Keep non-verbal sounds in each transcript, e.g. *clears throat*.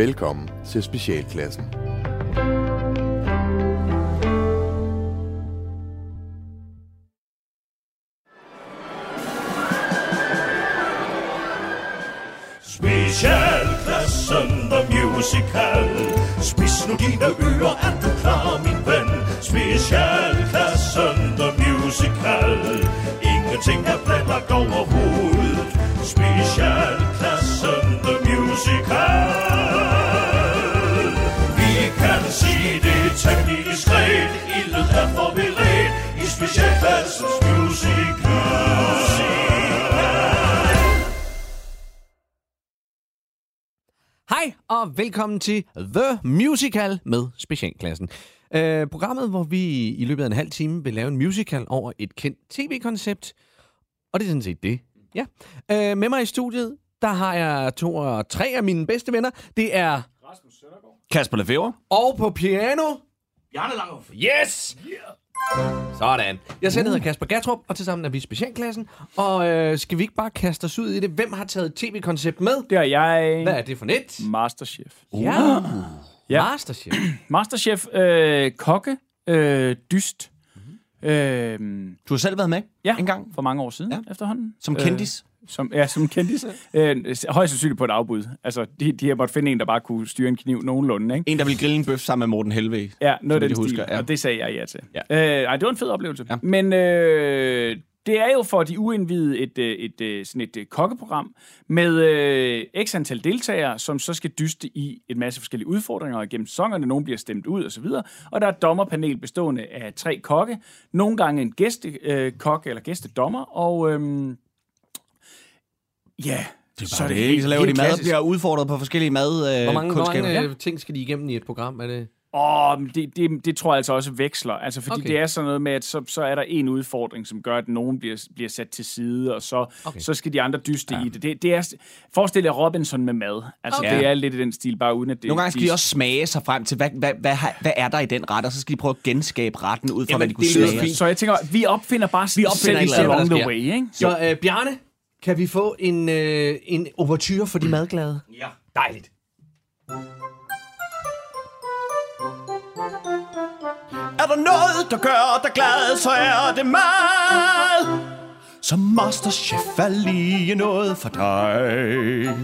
Velkommen til Specialklassen. Specialklassen The Musical Spids nu dine ører, er du klar, min ven? Specialklassen The Musical Ingenting er planlagt overhovedet Specialklassen musikal Vi kan sige det temmelig diskret Ildet er forberedt i Specialklassens musikal Hej og velkommen til The Musical med Specialklassen. Uh, programmet, hvor vi i løbet af en halv time vil lave en musical over et kendt tv-koncept. Og det er sådan set det. Ja. Uh, med mig i studiet, der har jeg to og tre af mine bedste venner. Det er... Kasper Lefebvre. Og på piano... Bjarne Langhoff Yes! Sådan. Jeg selv hedder Kasper Gatrup, og tilsammen er vi Specialklassen. Og øh, skal vi ikke bare kaste os ud i det? Hvem har taget et tv-koncept med? Det er jeg. Hvad er det for net? Masterchef. Ja. Ja. Masterchef. *clears throat* Masterchef, øh, kokke, øh, dyst. Mhm. Øh, Du har selv været med ja, en gang for mange år siden ja. efterhånden. som kendis. Øh, som, ja, som kendis. *laughs* øh, højst sandsynligt på et afbud. Altså, de, de har måttet finde en, der bare kunne styre en kniv nogenlunde, ikke? En, der vil grille en bøf sammen med Morten Helve. Ja, noget af den husker, ja. og det sagde jeg ja til. Ja. Øh, ej, det var en fed oplevelse. Ja. Men øh, det er jo for de uindvidede et, øh, et, et, sådan et øh, kokkeprogram med øh, x antal deltagere, som så skal dyste i en masse forskellige udfordringer og gennem sæsonerne. Nogle bliver stemt ud og så videre. Og der er et dommerpanel bestående af tre kokke. Nogle gange en gæstekok eller gæstedommer. Og øhm, ja, Det er bare det, ikke? Så laver de mad og klassisk. bliver udfordret på forskellige mad øh, Hvor mange, hvor mange øh, ting skal de igennem i et program? Er det... Åh, men det, det, det tror jeg altså også veksler. Altså, fordi Okay. det er sådan noget med, at så, så er der en udfordring, som gør, at nogen bliver, bliver sat til side, og så, Okay. så skal de andre dyste ja. i det. det, det er, forestil jer Robinson med mad. Altså, Okay. det er lidt i den stil, bare uden at det... Nogle gange skal de også smage sig frem til, hvad, hvad, hvad, hvad er der i den ret, og så skal de prøve at genskabe retten ud fra, hvad de kunne det lyder smage. Så jeg tænker, vi opfinder bare Vi opfinder selv along the way, ikke? Så øh, Bjarne, kan vi få en, øh, en overture for de madglade? Ja. Dejligt. Er der noget, der gør dig glad, så er det mad. Så Masterchef er lige noget for dig.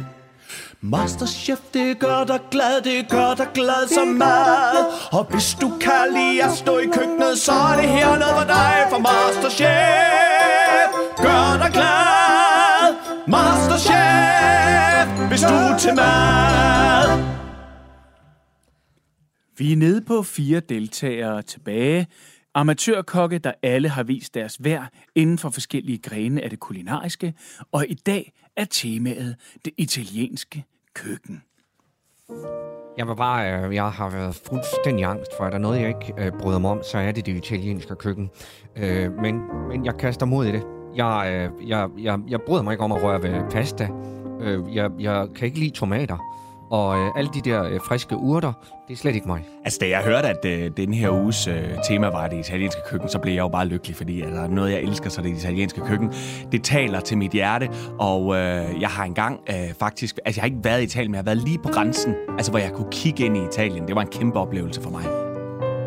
Masterchef, det gør dig glad, det gør dig glad som mad. Og hvis du kan lide at stå i køkkenet, så er det her noget for dig. For Masterchef gør dig glad. Masterchef, hvis du er til mad. Vi er nede på fire deltagere tilbage. Amatørkokke, der alle har vist deres værd inden for forskellige grene af det kulinariske. Og i dag er temaet det italienske køkken. Jeg vil bare, øh, jeg har været fuldstændig angst for, at der er noget, jeg ikke øh, bryder mig om, så er det det italienske køkken. Øh, men, men jeg kaster mod i det. Jeg, øh, jeg, jeg, jeg bryder mig ikke om at røre ved pasta. Øh, jeg, jeg kan ikke lide tomater. Og øh, alle de der øh, friske urter, det er slet ikke mig. Altså, da jeg hørte, at øh, den her uges øh, tema var det italienske køkken, så blev jeg jo bare lykkelig, fordi altså, noget, jeg elsker, så det italienske køkken. Det taler til mit hjerte, og øh, jeg har engang øh, faktisk... Altså, jeg har ikke været i Italien, men jeg har været lige på grænsen, altså, hvor jeg kunne kigge ind i Italien. Det var en kæmpe oplevelse for mig.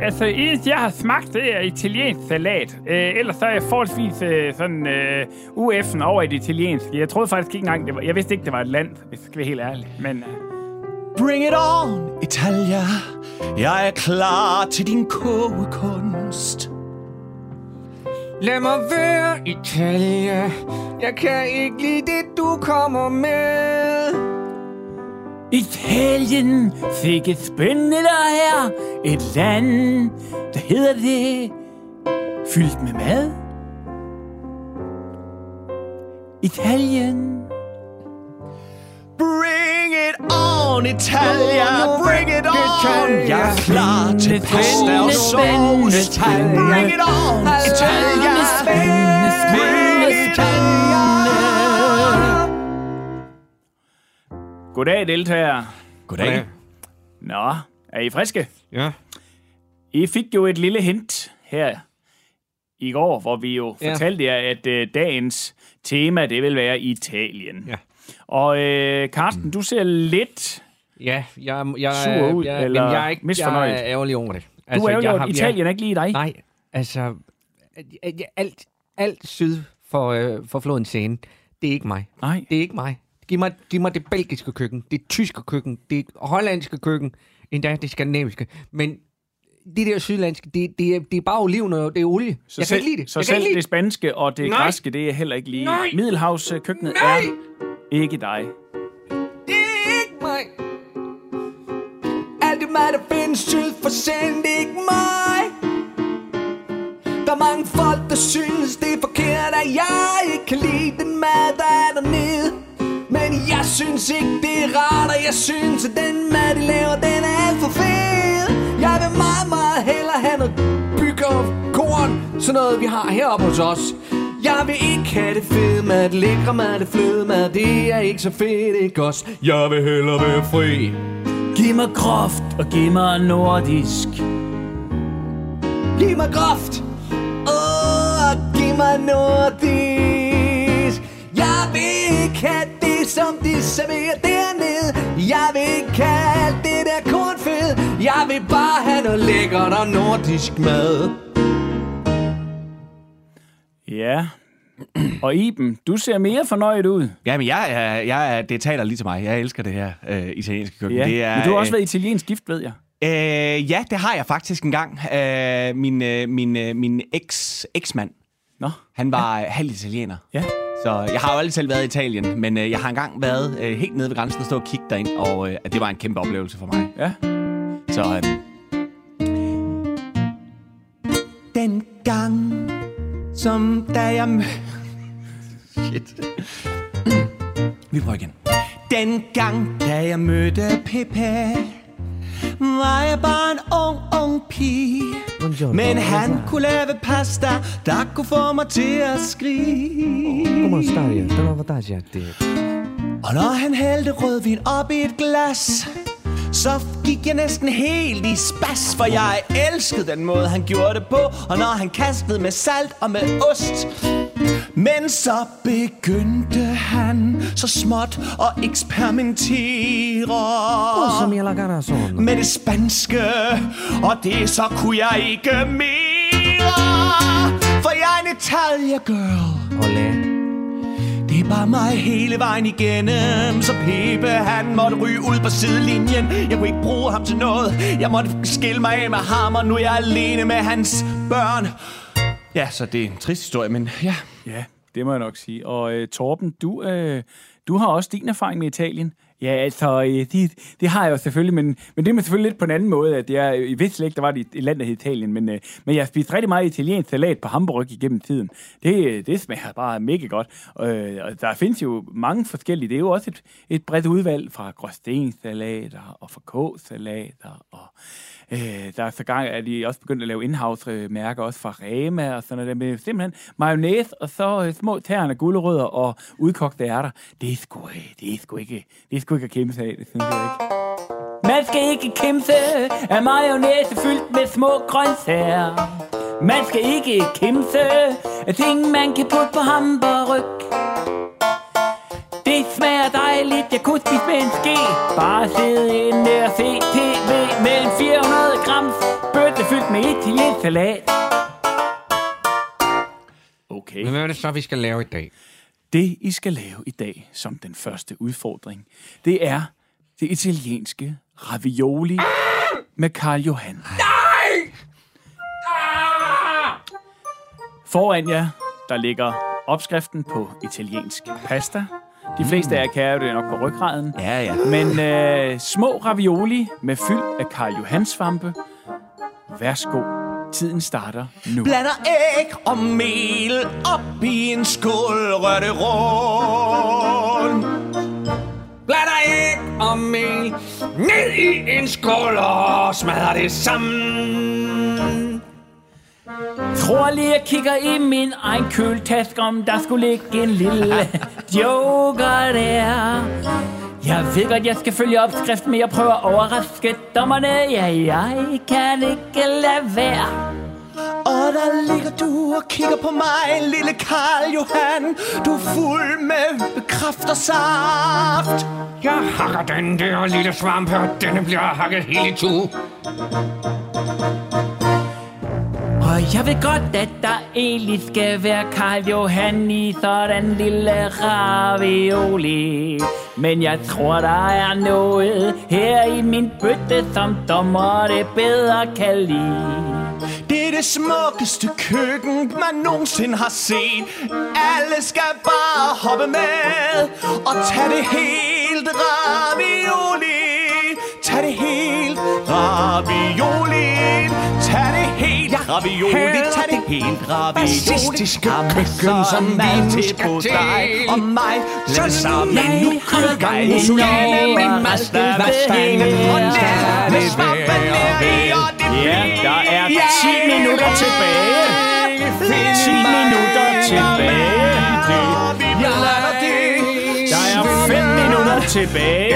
Altså, eneste jeg har smagt, det er italiensk salat. Øh, ellers så er jeg forholdsvis øh, sådan øh, UF'en over i det italienske. Jeg troede faktisk ikke engang, det var, jeg vidste ikke, det var et land, hvis jeg skal være helt ærlig. Men øh, Bring it on, Italia. Jeg er klar til din kogekunst. Lad mig være Italia. Jeg kan ikke lide det, du kommer med. Italien fik et spændende der her. Et land, der hedder det, fyldt med mad. Italien. Bring it on, Italia. Bring it on. Jeg er klar til pasta og sauce. Bring it on, Italia. Spændende, spændende, Goddag, deltagere. Goddag. Nå, er I friske? Ja. I fik jo et lille hint her i går, hvor vi jo Ja. fortalte jer, at øh, dagens tema, det vil være Italien. Ja. Og øh, Carsten, du ser lidt Ja, jeg, jeg, Sur ud, jeg, eller men jeg er ikke misfornøjet? Jeg er ærgerlig over det. Du er jo Altså, jeg jo har- Italien er ikke lige dig. Nej, altså, alt, alt syd for, øh, for floden Seine, det er ikke mig. Nej. Det er ikke mig. Giv mig, giv mig det belgiske køkken, det tyske køkken, det hollandske køkken, endda det skandinaviske. Men det der sydlandske, det, det, er, det er bare oliven og det er olie. Så jeg selv, kan ikke lide det. Så jeg selv ikke det spanske og det Nej. græske, det er heller ikke lige. Nej. Middelhavskøkkenet Nej. er ikke dig. Det er ikke mig. Alt det mad, der findes syd for det er ikke mig. Der er mange folk, der synes, det er forkert, at jeg ikke kan lide den mad, der er dernede. Jeg synes ikke, det er rart, og jeg synes, at den mad, de laver, den er alt for fed. Jeg vil meget, meget hellere have noget korn, sådan noget, vi har heroppe hos os. Jeg vil ikke have det fede mad, det lækre mad, det fløde mad, det er ikke så fedt, ikke også? Jeg vil hellere være fri. Giv mig groft og giv mig nordisk. Giv mig groft, åh, giv mig nordisk. Jeg vil ikke have som de serverer dernede. Jeg vil ikke have alt det der kornfed. Jeg vil bare have noget lækkert og nordisk mad. Ja. Og Iben, du ser mere fornøjet ud. Jamen, jeg jeg er, det taler lige til mig. Jeg elsker det her øh, italienske køkken. Ja. Det er, Men du har også øh, været italiensk gift, ved jeg. Øh, ja, det har jeg faktisk engang. Øh, min øh, min, øh, min eks, eksmand, Nå. han var ja. halv italiener. Ja. Så jeg har jo aldrig selv været i Italien, men øh, jeg har engang været øh, helt nede ved grænsen og stå og kigge derind, og øh, det var en kæmpe oplevelse for mig. Ja. Så øh, den gang, som da jeg. *laughs* Shit. *clears throat* Vi prøver igen. Den gang, da jeg mødte Pepe, var jeg bare en ung, ung pige. Men han kunne lave pasta, der kunne få mig til at skrige. Og når han hældte rødvin op i et glas Så gik jeg næsten helt i spas For jeg elskede den måde han gjorde det på. Og når han kastede med salt og med ost Men så begyndte han så småt at eksperimentere Med det spanske Og det så kunne jeg ikke mere. For jeg er en Italia girl det er bare mig hele vejen igennem Så Pepe han måtte ryge ud på sidelinjen. Jeg kunne ikke bruge ham til noget. Jeg måtte skille mig af med ham Og nu er jeg alene med hans børn Ja, så det er en trist historie, men ja Ja, det må jeg nok sige. Og øh, Torben, du, øh, du har også din erfaring med Italien. Ja, altså, øh, det, det har jeg jo selvfølgelig, men, men det er selvfølgelig lidt på en anden måde, at jeg i vidste slet ikke, der var det et land, der hed Italien, men, øh, men jeg spiste rigtig meget italiensk salat på Hamburg igennem tiden. Det, øh, det smager bare mega godt. Øh, og der findes jo mange forskellige, det er jo også et, et bredt udvalg fra gråstensalater og fra k-salater og Øh, der er så gang, at de også begyndt at lave in-house-mærker, også fra Rema og sådan noget. Med simpelthen mayonnaise og så øh, små tærne gulerødder og udkogte ærter. Det er sgu, øh, det er sgu ikke, det er sgu ikke at kæmpe sig af, det synes jeg ikke. Man skal ikke kæmpe af mayonnaise fyldt med små grøntsager. Man skal ikke kæmpe af ting, man kan putte på hamburg. Dejligt, jeg kunne spise med en ske Bare sidde inde og se tv Med en 400 grams bøtte fyldt med italiensk salat Okay. Men hvad er det så, vi skal lave i dag? Det, I skal lave i dag som den første udfordring, det er det italienske ravioli med Karl Johan. Nej! Foran jer, der ligger opskriften på italiensk pasta. De fleste af jer kan jo det nok på ryggraden. Ja, ja Men øh, små ravioli med fyld af Karl Johan svampe. Værsgo. Tiden starter nu. Blander æg og mel op i en skål Rør det rundt Blander æg og mel ned i en skål og smadrer det sammen. Tror lige, jeg kigger i min egen køltaske, om der skulle ligge en lille *laughs* joker der. Jeg ved godt, jeg skal følge opskriften, men jeg prøver at overraske dommerne. Ja, jeg kan ikke lade være. Og der ligger du og kigger på mig, lille Karl Johan. Du er fuld med kraft og saft. Jeg hakker den der lille svamp her. Denne bliver hakket helt i to. Jeg ved godt, at der egentlig skal være Karl Johan i sådan lille ravioli. Men jeg tror, der er noget her i min bøtte, som dommer det bedre kan lide. Det er det smukkeste køkken, man nogensinde har set. Alle skal bare hoppe med og tage det helt ravioli. Tag det helt ravioli. Ravioli. Tag det helt ravioli. Fascistiske Har køkken, som vi nu skal på dig og mig. Lad sammen nu har kører gang. Mussolini med vastangen. af Og dagen. nær med svampen nær i, og det Ja, der er 10 minutter tilbage. 10 minutter tilbage. Tilbage.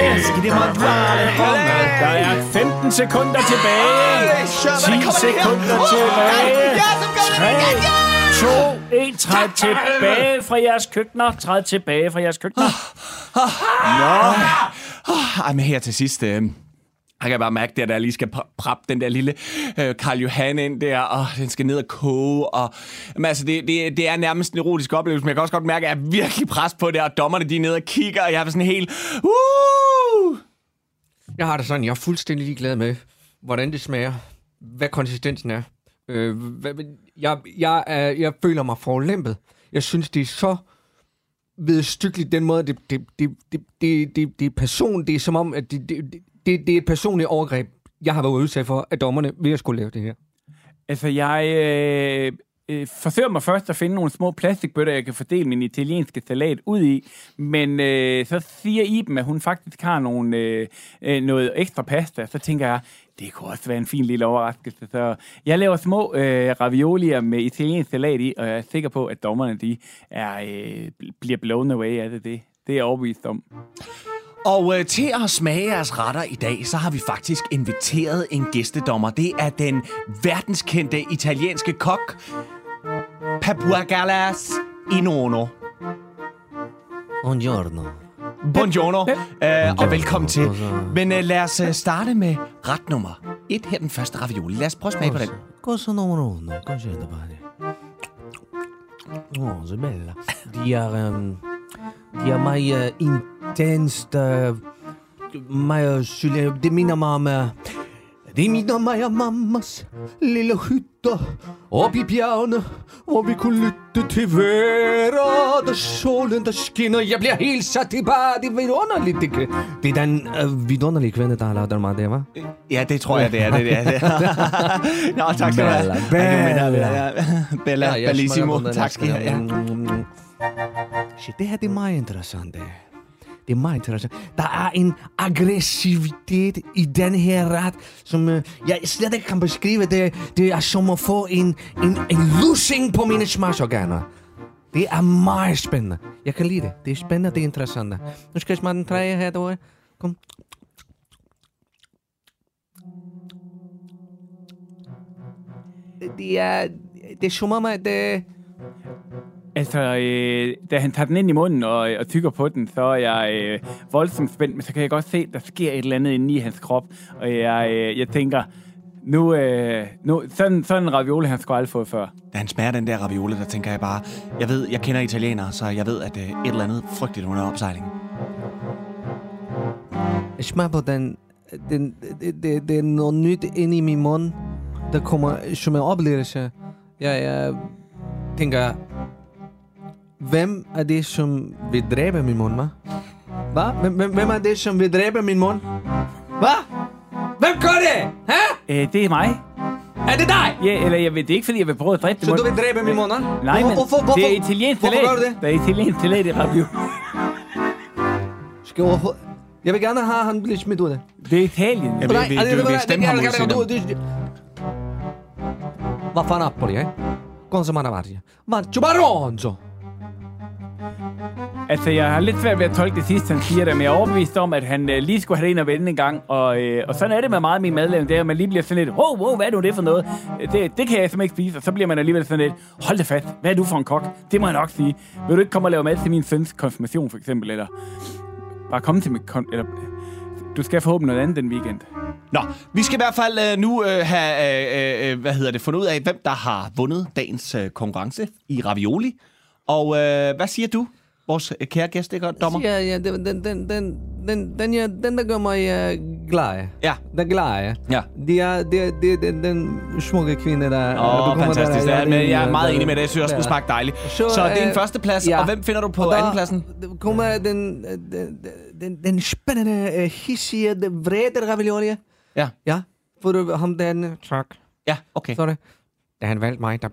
Der er 15 sekunder tilbage. 10 sekunder tilbage. 3, 2, 1. Træd tilbage fra jeres køkkener. Træd tilbage fra jeres køkkener. Ej, men her til sidst... Øh, jeg kan bare mærke, at jeg lige skal prappe den der lille øh, Karl Johan ind der, og den skal ned og koge. Og, men altså, det, det, det er nærmest en erotisk oplevelse, men jeg kan også godt mærke, at jeg er virkelig pres på det, og dommerne de er nede og kigger, og jeg er sådan helt... Uh! Jeg har det sådan, jeg er fuldstændig ligeglad med, hvordan det smager, hvad konsistensen er. Øh, hvad, jeg, jeg, er, jeg føler mig forlæmpet. Jeg synes, det er så vedstykkeligt, den måde, det, det, det, det, det, det, det er person, det er som om, at det, det, det, det er et personligt overgreb, jeg har været udsat for af dommerne ved at skulle lave det her. Altså, jeg øh, øh, forsøger mig først at finde nogle små plastikbøtter, jeg kan fordele min italienske salat ud i. Men øh, så siger Iben, at hun faktisk har nogle, øh, øh, noget ekstra pasta. Så tænker jeg, det kunne også være en fin lille overraskelse. Så jeg laver små øh, raviolier med italiensk salat i, og jeg er sikker på, at dommerne de er, øh, bliver blown away af det. Det, det er jeg overbevist om. Og øh, til at smage jeres retter i dag, så har vi faktisk inviteret en gæstedommer. Det er den verdenskendte italienske kok, Papua Galas Inono. Buongiorno. Buongiorno, øh, og velkommen til. Men øh, lad os øh, starte med ret nummer et her, den første ravioli. Lad os prøve at smage på den. Cosa numero uno? Cosa da fare? Oh, så bella. De er, um, de er meget uh, intenst, uh, meget syge. Det minder mig om... Uh, det minder mig om mammas lille hytter oppe i bjergene, hvor vi kunne lytte til vejret og solen, der skinner. Jeg bliver helt sat tilbage. Det er vidunderligt. Det, kan- det er den uh, vidunderlige kvinde, der har lavet mad, det var. Ja, det tror jeg, det er. Det, det er. Det. *laughs* Nå, tak skal du have. Bella, bella. ja, Bella, jeg bellissimo. Tak skal I have. Ja. Shit, det her det er meget interessant. det. Det er meget interessant. Der er en aggressivitet i den her ret, som øh, jeg slet ikke kan beskrive. Det, det er som at få en, en, en lussing på mine smagsorganer. Det er meget spændende. Jeg kan lide det. Det er spændende, det er interessant. Nu skal jeg smage den tredje her, derovre. Kom. Det er, det er som om, at... Øh, Altså, øh, da han tager den ind i munden og, og tykker på den, så er jeg øh, voldsomt spændt, men så kan jeg godt se, at der sker et eller andet inde i hans krop. Og jeg, øh, jeg tænker, nu, øh, nu sådan, sådan en ravioli, han skulle aldrig fået før. Da han smager den der ravioli, der tænker jeg bare, jeg ved, jeg kender italienere, så jeg ved, at øh, et eller andet frygteligt under opsejlingen. Jeg smager på den. den det, det, det er noget nyt ind i min mund, der kommer som en oplevelse. Jeg, jeg tænker, hvem er det, som vil dræbe min mund, hva'? Hva? Hvem, hvem, hvem er det, som vil dræbe min mund? Hvad? Hvem gør det? Hæ? Øh, det er mig. Er det dig? Ja, eller jeg ved, det er ikke, fordi jeg vil prøve at dræbe Så det. du vil dræbe min mund, hva'? Nej, men hvorfor, hvorfor, det er italiensk hvorfor salat. gør du det? Der er italiensk salat i ravioli. Skal jeg. Jeg vil gerne have, at han bliver smidt ud af det. Det er Italien. Jeg vil, vil, du vil stemme ham ud til dem. Va fa Napoli, eh? Cosa Manavarria. Va Giubaronzo! Altså, jeg har lidt svært ved at tolke det sidste, han siger det, men jeg er overbevist om, at han øh, lige skulle have det ind og vende en gang. Og, øh, og sådan er det med meget af min madlavning, det er, at man lige bliver sådan lidt, wow, wow, hvad er nu det for noget? Øh, det, det kan jeg simpelthen ikke spise, og så bliver man alligevel sådan lidt, hold det fast, hvad er du for en kok? Det må jeg nok sige. Vil du ikke komme og lave mad til min søns konfirmation, for eksempel, eller bare komme til min... kon- eller du skal forhåbentlig noget andet den weekend. Nå, vi skal i hvert fald øh, nu øh, have, øh, øh, hvad hedder det, fundet ud af, hvem der har vundet dagens øh, konkurrence i Ravioli. Og øh, hvad siger du, vores øh, kære gæst, ikke, dommer? Ja, ja, den, den, den, den, den, den, ja, den der gør mig uh, glad. Ja. Den glad, Ja. Det er, det er, det er den, den smukke kvinde, der... Åh, oh, fantastisk. Der, Ja, men jeg er meget der- enig med det. Jeg synes også, der- det smagte dejligt. Så, Så, det er en øh, førsteplads, ja. og hvem finder du på der- andenpladsen? der kommer den, den, den, den spændende, hissige, den vrede ravioli. Ja. Ja, får du ham den... Tak. Ja, okay. Så er det. Da han valgte mig, der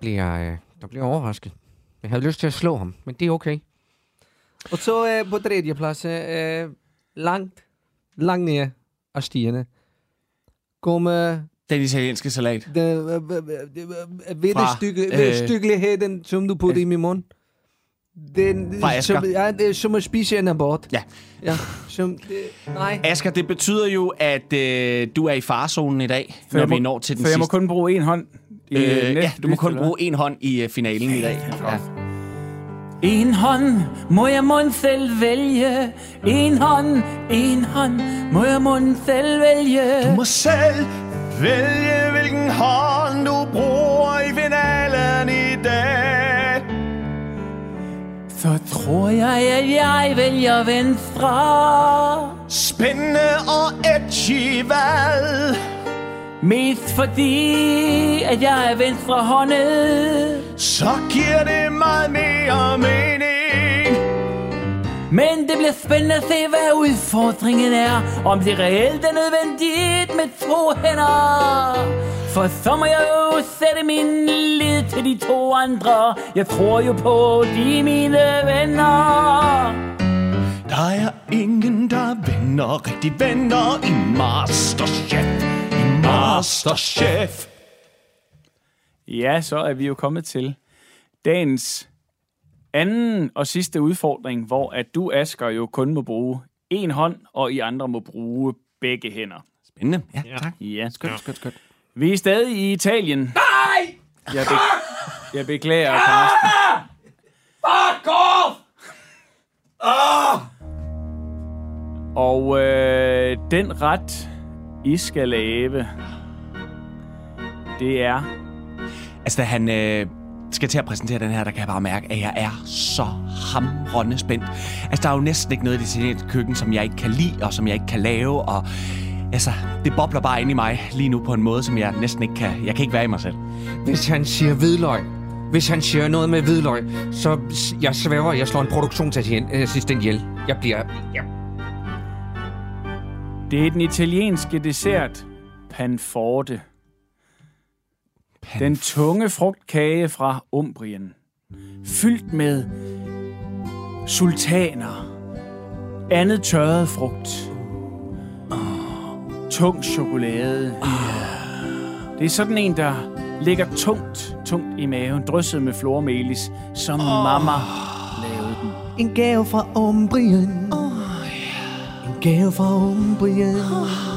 øh, der blev jeg overrasket. Jeg havde lyst til at slå ham, men det er okay. Og så uh, på tredje plads, uh, langt, langt ned af stierne, kommer Den italienske salat. den uh, uh, ved Fra, stykke, øh, øh, stykkeligheden, som du putter i min mund. Den, Fra Asger. som, ja, det er som at spise en abort. Ja. Ja, som, det, nej. Asger, det betyder jo, at øh, du er i farezonen i dag, Så når jeg må, vi når til den Så jeg må sidste. kun bruge en hånd i Øh, næste ja, du må kun bruge en hånd i øh, finalen i dag. Ja. En hånd må jeg mund selv vælge. En hånd, en hånd må jeg mund selv vælge. Du må selv vælge, hvilken hånd du bruger i finalen i dag. Så tror jeg, at jeg vælger venstre. Spændende og edgy valg. Mest fordi, at jeg er venstrehåndet. Så giver det meget mere mening. Men det bliver spændende at se, hvad udfordringen er. Om det reelt er nødvendigt med to hænder. For så må jeg jo sætte min lid til de to andre. Jeg tror jo på de er mine venner. Der er ingen, der vender rigtig venner i Masterchef. I Masterchef. Ja, så er vi jo kommet til dagens anden og sidste udfordring, hvor at du, Asger, jo kun må bruge en hånd, og I andre må bruge begge hænder. Spændende. Ja, tak. Ja. Skønt, skønt, skønt. Vi er stadig i Italien. Nej! Jeg, be- jeg beklager, Karsten. Fuck off! Og øh, den ret, I skal lave, det er... Altså, da han øh, skal til at præsentere den her, der kan jeg bare mærke, at jeg er så hamrende spændt. Altså, der er jo næsten ikke noget i det italienske køkken, som jeg ikke kan lide, og som jeg ikke kan lave, og altså, det bobler bare ind i mig lige nu på en måde, som jeg næsten ikke kan... Jeg kan ikke være i mig selv. Hvis han siger hvidløg, hvis han siger noget med hvidløg, så jeg svæver, jeg slår en produktionsassistent ihjel. Jeg bliver... Jeg, Det er den italienske dessert, panforte. Den tunge frugtkage fra Umbrien. Fyldt med sultaner. Andet tørret frugt. Tung chokolade. Det er sådan en, der ligger tungt, tungt i maven, drysset med flormelis, som mamma lavede den. En gave fra Umbrien. En gave fra Umbrien. Det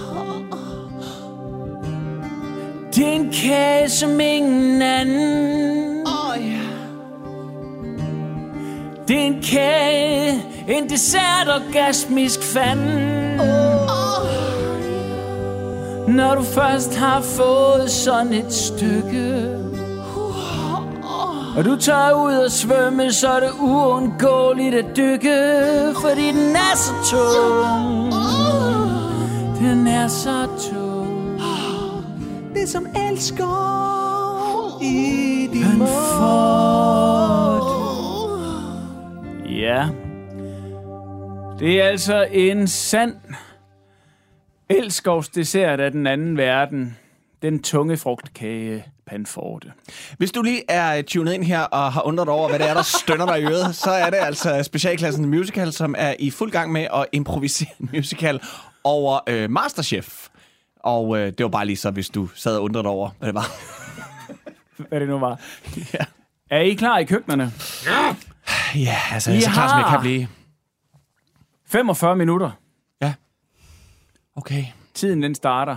en kage som ingen anden. Det er en kage, en dessert orgasmisk fanden. Når du først har fået sådan et stykke. Og du tager ud og svømme, så er det uundgåeligt at dykke Fordi den er så tung. Den er så tung Det som elsker i din får Ja. Det er altså en sand elskovsdessert af den anden verden. Den tunge frugtkage panforte. Hvis du lige er tunet ind her og har undret over, hvad det er, der stønner dig i øret, så er det altså specialklassen musical, som er i fuld gang med at improvisere en musical over øh, Masterchef. Og øh, det var bare lige så, hvis du sad og undrede over, hvad det var. Hvad det nu var. Ja. Er I klar i køkkenerne? Ja, altså, I så klart som jeg har- kan blive. 45 minutter. Okay. Tiden den starter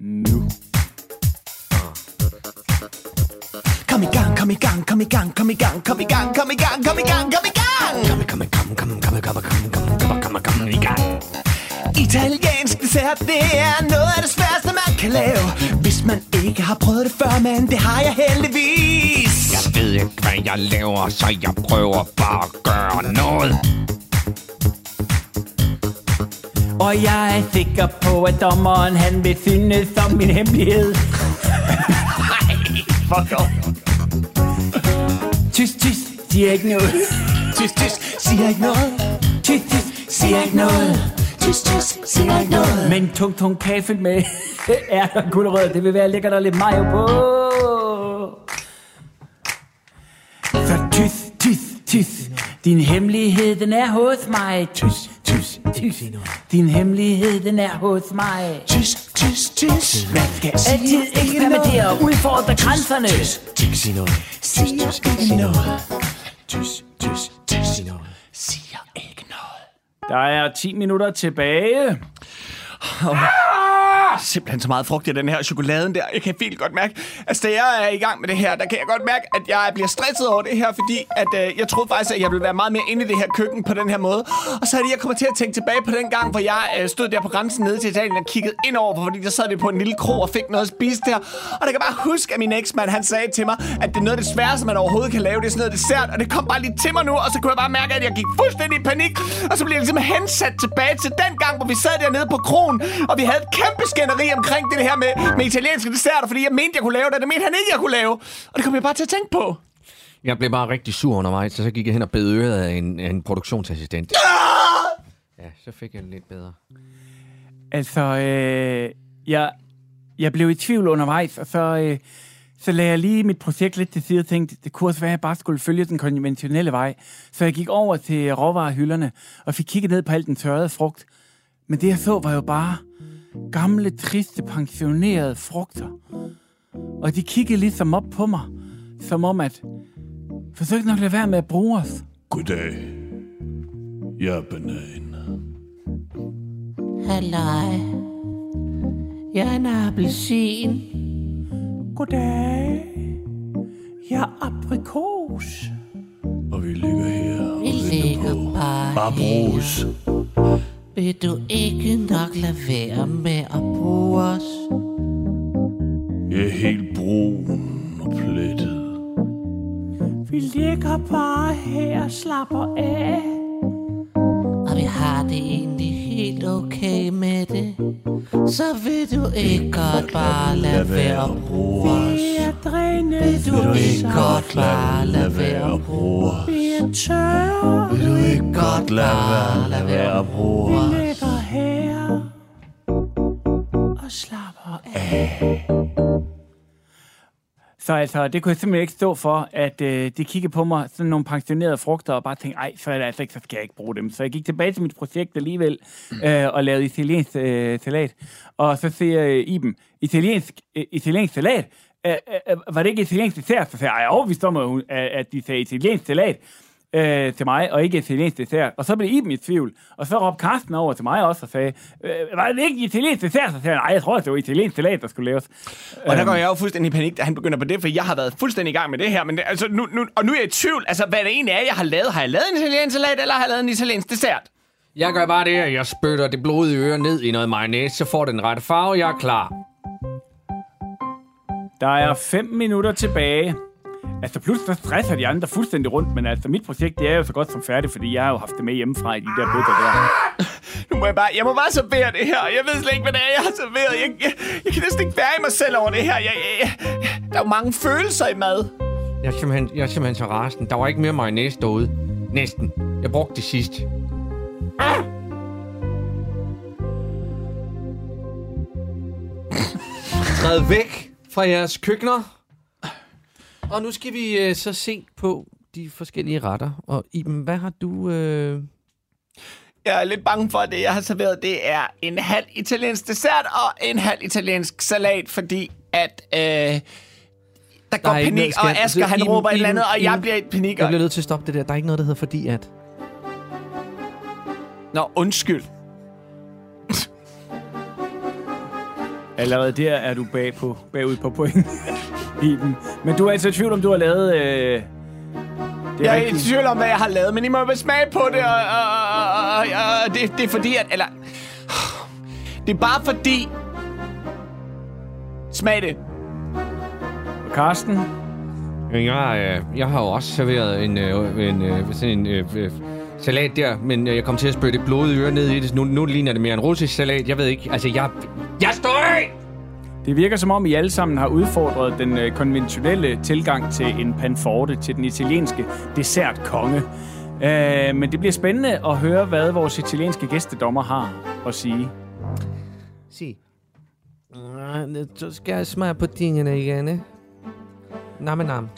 nu. Kom i gang, kom i gang, kom i gang, kom i gang, kom i gang, kom i gang, kom i gang, kom i gang. Kom, kom, kom, kom, kom, kom, kom, kom, kom, kom, kom, i gang. Italiensk dessert, det er noget af det sværeste, man kan lave. Hvis man ikke har prøvet det før, men det har jeg heldigvis. Jeg ved ikke, hvad jeg laver, så jeg prøver bare at gøre noget. Og jeg er sikker på, at dommeren han vil synes som min hemmelighed. *laughs* Fuck off. Tys, tys, siger ikke noget. Tys, tys, siger ikke noget. Tys, tys, Siger ikke noget. Tys, tys, siger ikke noget. Men tung, tung kaffe med *laughs* ærter og gulerødder, det vil være lækkert og lidt mayo på. Så tys, tys, tys. Din hemmelighed, den er hos mig. Tys, tys, tys. Din hemmelighed, den er hos mig. Tys, tys, tys. Hvad skal? Altid eksperimentere og udfordre grænserne. Tys, tys, ikke noget. Tys, tys, tys. Siger ikke noget. Der er 10 minutter tilbage. *laughs* Simpelthen så meget frugt i den her chokoladen der. Jeg kan helt godt mærke, at da jeg er i gang med det her, der kan jeg godt mærke, at jeg bliver stresset over det her, fordi at, øh, jeg troede faktisk, at jeg ville være meget mere inde i det her køkken på den her måde. Og så er det, jeg kommer til at tænke tilbage på den gang, hvor jeg øh, stod der på grænsen nede til Italien og kiggede ind over, fordi der sad vi på en lille krog og fik noget at spise der. Og der kan bare huske, at min eksmand, han sagde til mig, at det er noget af det sværeste, man overhovedet kan lave. Det er sådan noget dessert, og det kom bare lige til mig nu, og så kunne jeg bare mærke, at jeg gik fuldstændig i panik. Og så blev jeg ligesom hensat tilbage til den gang, hvor vi sad dernede på krogen, og vi havde et kæmpe skænderi omkring det her med, med italienske desserter, fordi jeg mente, jeg kunne lave det, og det mente han ikke, jeg kunne lave. Og det kom jeg bare til at tænke på. Jeg blev bare rigtig sur undervejs, så så gik jeg hen og bed øret af en, af en produktionsassistent. Ja, så fik jeg det lidt bedre. Altså, øh, jeg, jeg blev i tvivl undervejs, og så, øh, så lagde jeg lige mit projekt lidt til side og tænkte, det kunne også være, at jeg bare skulle følge den konventionelle vej. Så jeg gik over til råvarehylderne og fik kigget ned på alt den tørrede frugt. Men det, jeg så, var jo bare gamle, triste, pensionerede frugter. Og de kiggede ligesom op på mig, som om at, forsøgte nok at lade være med at bruge os. Goddag. Jeg er banan. Halløj. Jeg er en appelsin. Goddag. Jeg er aprikos. Og vi ligger her og Vi ligger bare Bare her. Vil du ikke nok lade være med at bruge os? Jeg er helt brun og plettet. Vi ligger bare her og slapper af. Og vi har det egentlig helt okay med det. Så vil du ikke godt bare lade være at bruge os? er drænet. Vil du ikke godt bare lade være at bruge os? Vi er tørre. Vil du ikke godt bare lade være at bruge os? ligger her og slapper af. Så altså, det kunne jeg simpelthen ikke stå for, at øh, de kiggede på mig, sådan nogle pensionerede frugter, og bare tænkte, ej, så er det altså ikke, så skal jeg ikke bruge dem. Så jeg gik tilbage til mit projekt alligevel, øh, og lavede italiensk øh, salat. Og så siger øh, Iben, italiensk, øh, italiensk salat? Øh, øh, var det ikke italiensk dessert? Så sagde jeg, om, at, hun- at at de sagde italiensk salat øh, til mig, og ikke italiensk dessert. Og så blev Iben i tvivl. Og så råbte Karsten over til mig også og sagde, øh, var det ikke italiensk dessert? Så sagde jeg, nej, jeg tror, det var italiensk salat, der skulle laves. Og der går jeg jo fuldstændig i panik, da han begynder på det, for jeg har været fuldstændig i gang med det her. Men det, altså, nu, nu, og nu er jeg i tvivl, altså, hvad det egentlig er, jeg har lavet. Har jeg lavet en italiensk salat, eller har jeg lavet en italiensk dessert? Jeg gør bare det, at jeg spytter det blodige øre ned i noget mayonnaise, så får det den rette farve, jeg er klar. Der er 5 minutter tilbage. Altså, pludselig så stresser de andre fuldstændig rundt, men altså, mit projekt, det er jo så godt som færdigt, fordi jeg har jo haft det med hjemmefra i de der bøtter der. Nu må jeg bare, jeg må bare servere det her. Jeg ved slet ikke, hvad det er, jeg har serveret. Jeg, jeg, jeg kan næsten ikke være i mig selv over det her. Jeg, jeg, jeg, der er jo mange følelser i mad. Jeg er simpelthen, jeg er simpelthen så rasten. Der var ikke mere mayonnaise derude. Næsten. Jeg brugte det sidst. Træd væk fra jeres køkkener. Og nu skal vi øh, så se på de forskellige retter. Og Iben, hvad har du... Øh... Jeg er lidt bange for, at det, jeg har serveret, det er en halv italiensk dessert og en halv italiensk salat, fordi at... Øh, der går er ikke panik, og jeg- Asger han Iben- råber et eller andet, Iben- og jeg Iben- bliver i panik. Jeg bliver nødt til at stoppe det der. Der er ikke noget, der hedder fordi at... Nå, undskyld. Allerede der er du bag på, bagud på point. *laughs* Iben. Men du er altså i tvivl om, du har lavet... Øh, det er Jeg er i tvivl om, hvad jeg har lavet, men I må jo smage på det, og, og, og, og, og det, det er fordi, at... Eller, det er bare fordi... Smag det. Karsten, Jeg, øh, jeg har jo også serveret en, øh, en øh, sådan en øh, salat der, men jeg kom til at spytte et blodet øre ned i det, nu, nu ligner det mere en russisk salat. Jeg ved ikke, altså jeg... Jeg står af! det virker som om, I alle sammen har udfordret den øh, konventionelle tilgang til en panforte, til den italienske dessertkonge. Øh, men det bliver spændende at høre, hvad vores italienske gæstedommer har at sige. Sig. Så skal jeg smage på tingene igen? Nam, nam.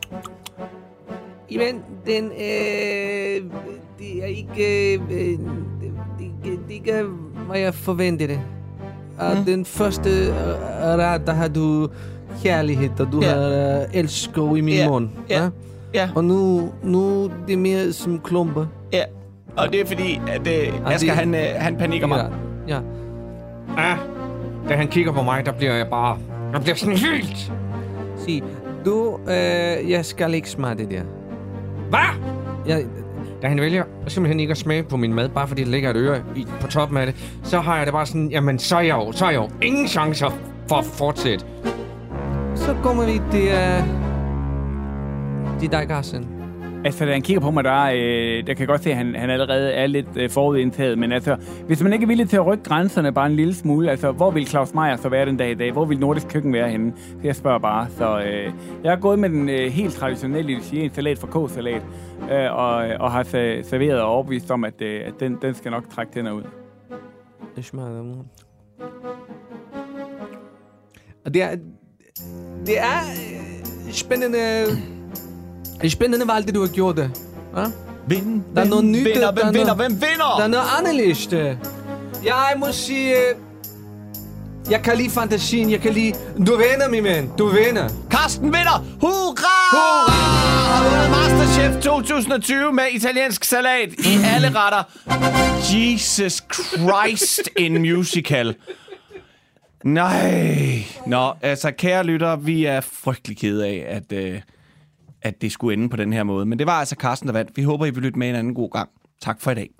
Jamen, den, øh, det er ikke, øh, det, det, det er ikke, hvad jeg forventede. Og mm. den første øh, ret, der har du kærlighed, og du Ja. har øh, elskov i min Ja, mund. ja, ja. Og nu, nu det er mere som klumper. Ja. Og det er fordi, at øh, Asger, det- han, øh, han panikker mig. Ja. Ah, da han kigger på mig, der bliver jeg bare... Jeg bliver sådan helt... Sig, du, øh, jeg skal ikke smage det der. Hvad? Jeg, da han vælger simpelthen ikke at smage på min mad, bare fordi der ligger et øre i, på toppen af det, så har jeg det bare sådan, jamen så er jeg jo, så er jeg jo ingen chancer for at fortsætte. så kommer vi til, øh, til dig, Carsten. Altså, da han kigger på mig, der, øh, der kan jeg godt se, at han, han allerede er lidt øh, forudindtaget. Men altså, hvis man ikke er villig til at rykke grænserne bare en lille smule, altså, hvor vil Claus Meier så være den dag i dag? Hvor vil Nordisk Køkken være henne? Så jeg spørger bare. Så øh, jeg har gået med den øh, helt traditionelle italienske salat fra K-salat, øh, og, og har se- serveret og overbevist om, at, øh, at den, den skal nok trække tænder ud. Det smager. Og det er... Det er øh, spændende... Det er spændende valg, det du har gjort det. Ja? Vind, Der er noget nyt, vinder, der er hvem vinder, hvem vinder? Der er noget anderledes. Jeg må sige... Jeg kan lide fantasien, jeg kan lide... Du vinder, min ven. Du vinder. Karsten vinder! Hurra! Hurra! Har vundet Masterchef 2020 med italiensk salat i alle retter. Jesus Christ, en musical. Nej. Nå, altså kære lytter, vi er frygtelig kede af, at, øh, at det skulle ende på den her måde. Men det var altså Carsten, der vandt. Vi håber, I vil lytte med en anden god gang. Tak for i dag.